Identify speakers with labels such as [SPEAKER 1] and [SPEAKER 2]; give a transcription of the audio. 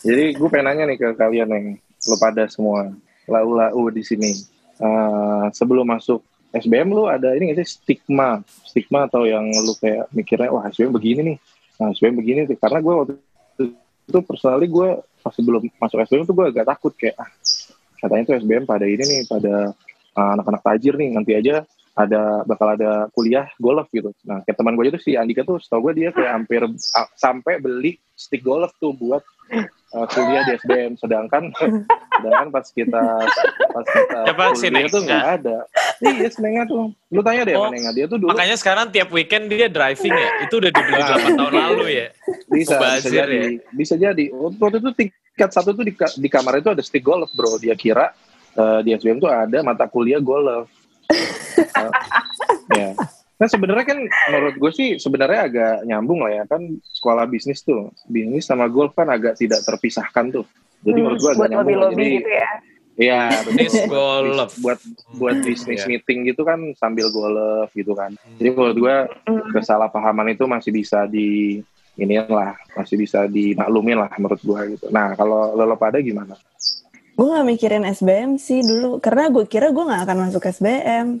[SPEAKER 1] Jadi gue pengen nanya nih ke kalian nih, lo pada semua lau-lau di sini. Uh, sebelum masuk SBM lu ada ini gak sih stigma, stigma atau yang lu kayak mikirnya wah SBM begini nih, nah SBM begini nih. Karena gue waktu itu personally gue pas sebelum masuk SBM tuh gue agak takut kayak ah katanya tuh SBM pada ini nih pada uh, anak-anak tajir nih nanti aja ada bakal ada kuliah golf gitu. Nah, kayak teman gue itu si Andika tuh setahu gue dia kayak hampir sampai beli stick golf tuh buat uh, kuliah di SBM sedangkan sedangkan pas kita pas kita
[SPEAKER 2] Coba si
[SPEAKER 1] kuliah tuh nggak ada. Iya si Nenga tuh. Lu tanya deh
[SPEAKER 2] Oh,
[SPEAKER 1] Nenga dia tuh dulu
[SPEAKER 2] Makanya sekarang tiap weekend dia driving ya. Itu udah dibeli 8 tahun lalu ya.
[SPEAKER 1] bisa bisa jadi.
[SPEAKER 2] ya.
[SPEAKER 1] bisa jadi. Waktu itu tingkat satu tuh di, di kamar itu ada stick golf bro. Dia kira uh, di SBM tuh ada mata kuliah golf. Uh, ya Nah sebenarnya kan menurut gue sih sebenarnya agak nyambung lah ya kan sekolah bisnis tuh bisnis sama golf kan agak tidak terpisahkan tuh. Jadi
[SPEAKER 3] Hmm,
[SPEAKER 1] menurut gue agak nyambung. lah.
[SPEAKER 3] lobby-lobby
[SPEAKER 1] Jadi
[SPEAKER 3] gitu ya.
[SPEAKER 1] Iya,
[SPEAKER 2] Bisnis golf.
[SPEAKER 1] buat buat
[SPEAKER 2] Hmm,
[SPEAKER 1] bisnis
[SPEAKER 2] iya.
[SPEAKER 1] meeting gitu kan sambil golf gitu kan. Jadi menurut gue
[SPEAKER 3] Hmm.
[SPEAKER 1] kesalahpahaman itu masih bisa di ini lah, masih bisa dimaklumin lah menurut gue gitu. Nah kalau lo pada gimana?
[SPEAKER 4] Gue gak mikirin SBM sih dulu, karena gue kira gue gak akan masuk SBM.